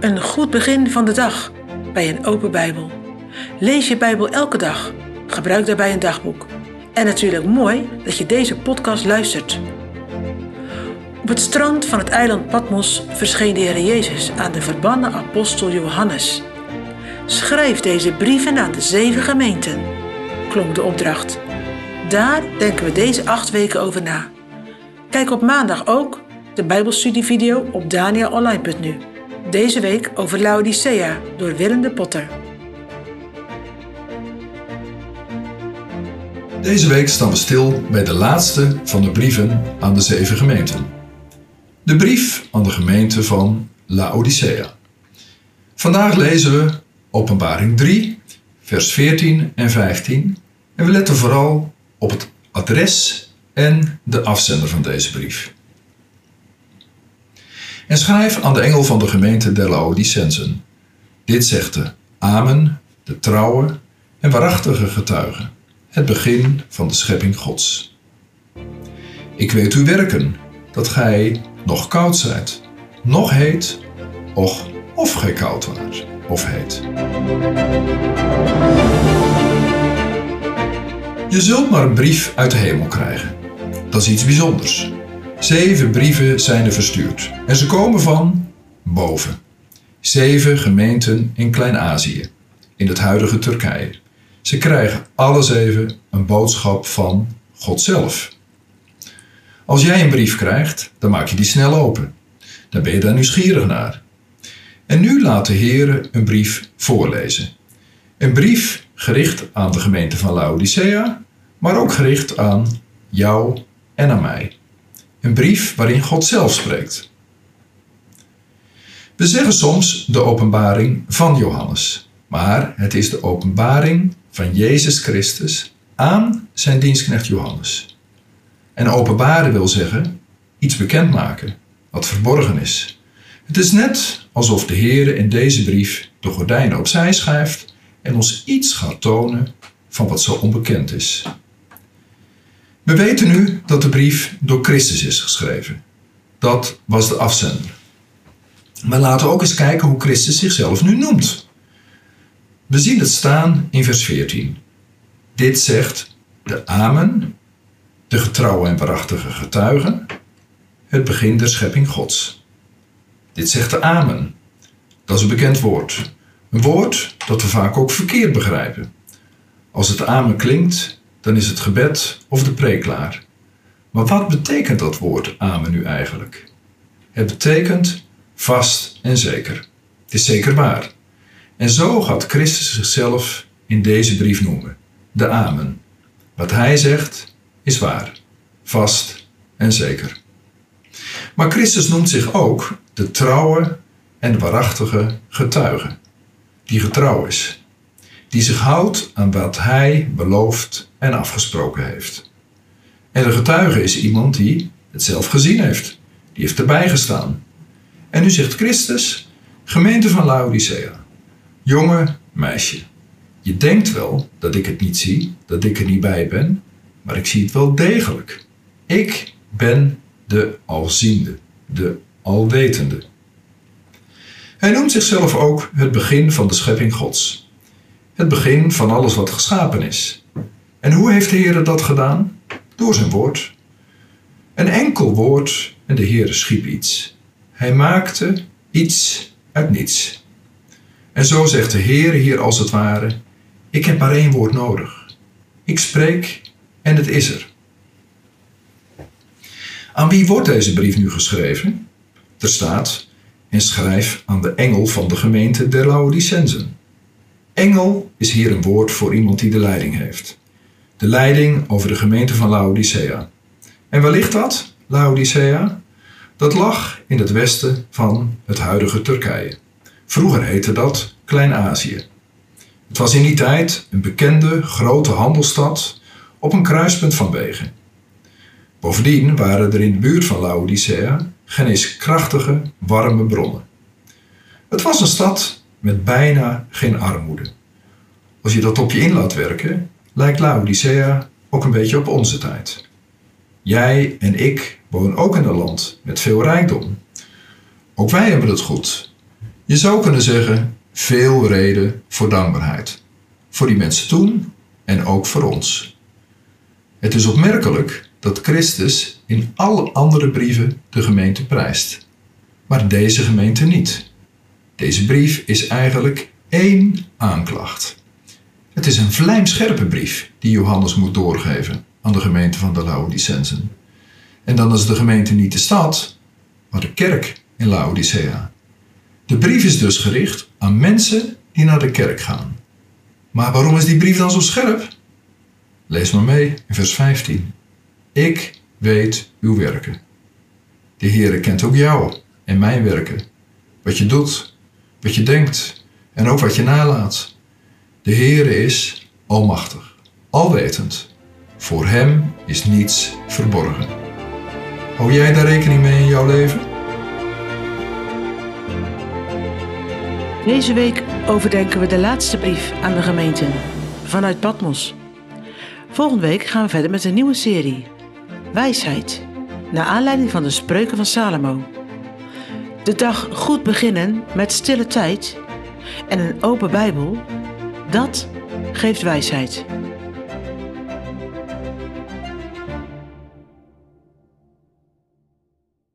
Een goed begin van de dag bij een open Bijbel. Lees je Bijbel elke dag. Gebruik daarbij een dagboek. En natuurlijk mooi dat je deze podcast luistert. Op het strand van het eiland Patmos verscheen de Heer Jezus aan de verbannen apostel Johannes. Schrijf deze brieven aan de zeven gemeenten, klonk de opdracht. Daar denken we deze acht weken over na. Kijk op maandag ook de Bijbelstudievideo op danielonline.nu. Deze week over Laodicea door Willem de Potter. Deze week staan we stil bij de laatste van de brieven aan de zeven gemeenten. De brief aan de gemeente van Laodicea. Vandaag lezen we Openbaring 3, vers 14 en 15 en we letten vooral op het adres en de afzender van deze brief. En schrijf aan de engel van de gemeente der Laodicensen. Dit zegt de Amen, de trouwe en waarachtige getuige, het begin van de schepping Gods. Ik weet uw werken, dat gij nog koud zijt, nog heet, och of gij koud waart of heet. Je zult maar een brief uit de hemel krijgen. Dat is iets bijzonders. Zeven brieven zijn er verstuurd en ze komen van boven. Zeven gemeenten in Klein-Azië, in het huidige Turkije. Ze krijgen alle zeven een boodschap van God zelf. Als jij een brief krijgt, dan maak je die snel open. Dan ben je daar nieuwsgierig naar. En nu laat de Heer een brief voorlezen. Een brief gericht aan de gemeente van Laodicea, maar ook gericht aan jou en aan mij. Een brief waarin God zelf spreekt. We zeggen soms de openbaring van Johannes, maar het is de openbaring van Jezus Christus aan zijn dienstknecht Johannes. En openbaren wil zeggen iets bekendmaken wat verborgen is. Het is net alsof de Heer in deze brief de gordijnen opzij schuift en ons iets gaat tonen van wat zo onbekend is. We weten nu dat de brief door Christus is geschreven. Dat was de afzender. Maar laten we ook eens kijken hoe Christus zichzelf nu noemt. We zien het staan in vers 14. Dit zegt de Amen, de getrouwe en waarachtige getuige, het begin der schepping Gods. Dit zegt de Amen. Dat is een bekend woord. Een woord dat we vaak ook verkeerd begrijpen. Als het Amen klinkt, dan is het gebed of de preek klaar. Maar wat betekent dat woord amen nu eigenlijk? Het betekent vast en zeker. Het is zeker waar. En zo gaat Christus zichzelf in deze brief noemen. De amen. Wat hij zegt is waar. Vast en zeker. Maar Christus noemt zich ook de trouwe en waarachtige getuige. Die getrouw is die zich houdt aan wat hij beloofd en afgesproken heeft. En de getuige is iemand die het zelf gezien heeft, die heeft erbij gestaan. En nu zegt Christus, gemeente van Laodicea, jonge meisje, je denkt wel dat ik het niet zie, dat ik er niet bij ben, maar ik zie het wel degelijk. Ik ben de alziende, de alwetende. Hij noemt zichzelf ook het begin van de schepping Gods het begin van alles wat geschapen is. En hoe heeft de Heer dat gedaan? Door zijn woord. Een enkel woord en de Heer schiep iets. Hij maakte iets uit niets. En zo zegt de Heer hier als het ware: Ik heb maar één woord nodig. Ik spreek en het is er. Aan wie wordt deze brief nu geschreven? Er staat: En schrijf aan de engel van de gemeente der Laodicensen. Engel is hier een woord voor iemand die de leiding heeft. De leiding over de gemeente van Laodicea. En waar ligt dat, Laodicea? Dat lag in het westen van het huidige Turkije. Vroeger heette dat Klein-Azië. Het was in die tijd een bekende grote handelsstad op een kruispunt van wegen. Bovendien waren er in de buurt van Laodicea geen krachtige, warme bronnen. Het was een stad met bijna geen armoede. Als je dat op je in laat werken, lijkt Laodicea ook een beetje op onze tijd. Jij en ik wonen ook in een land met veel rijkdom. Ook wij hebben het goed. Je zou kunnen zeggen, veel reden voor dankbaarheid. Voor die mensen toen en ook voor ons. Het is opmerkelijk dat Christus in alle andere brieven de gemeente prijst, maar deze gemeente niet. Deze brief is eigenlijk één aanklacht. Het is een vlijmscherpe brief die Johannes moet doorgeven aan de gemeente van de Laodicensen. En dan is de gemeente niet de stad, maar de kerk in Laodicea. De brief is dus gericht aan mensen die naar de kerk gaan. Maar waarom is die brief dan zo scherp? Lees maar mee in vers 15. Ik weet uw werken. De Heere kent ook jou en mijn werken. Wat je doet, wat je denkt en ook wat je nalaat. De Heere is almachtig, alwetend. Voor Hem is niets verborgen. Hou jij daar rekening mee in jouw leven? Deze week overdenken we de laatste brief aan de gemeenten vanuit Patmos. Volgende week gaan we verder met een nieuwe serie, Wijsheid, naar aanleiding van de spreuken van Salomo. De dag goed beginnen met stille tijd en een open Bijbel, dat geeft wijsheid.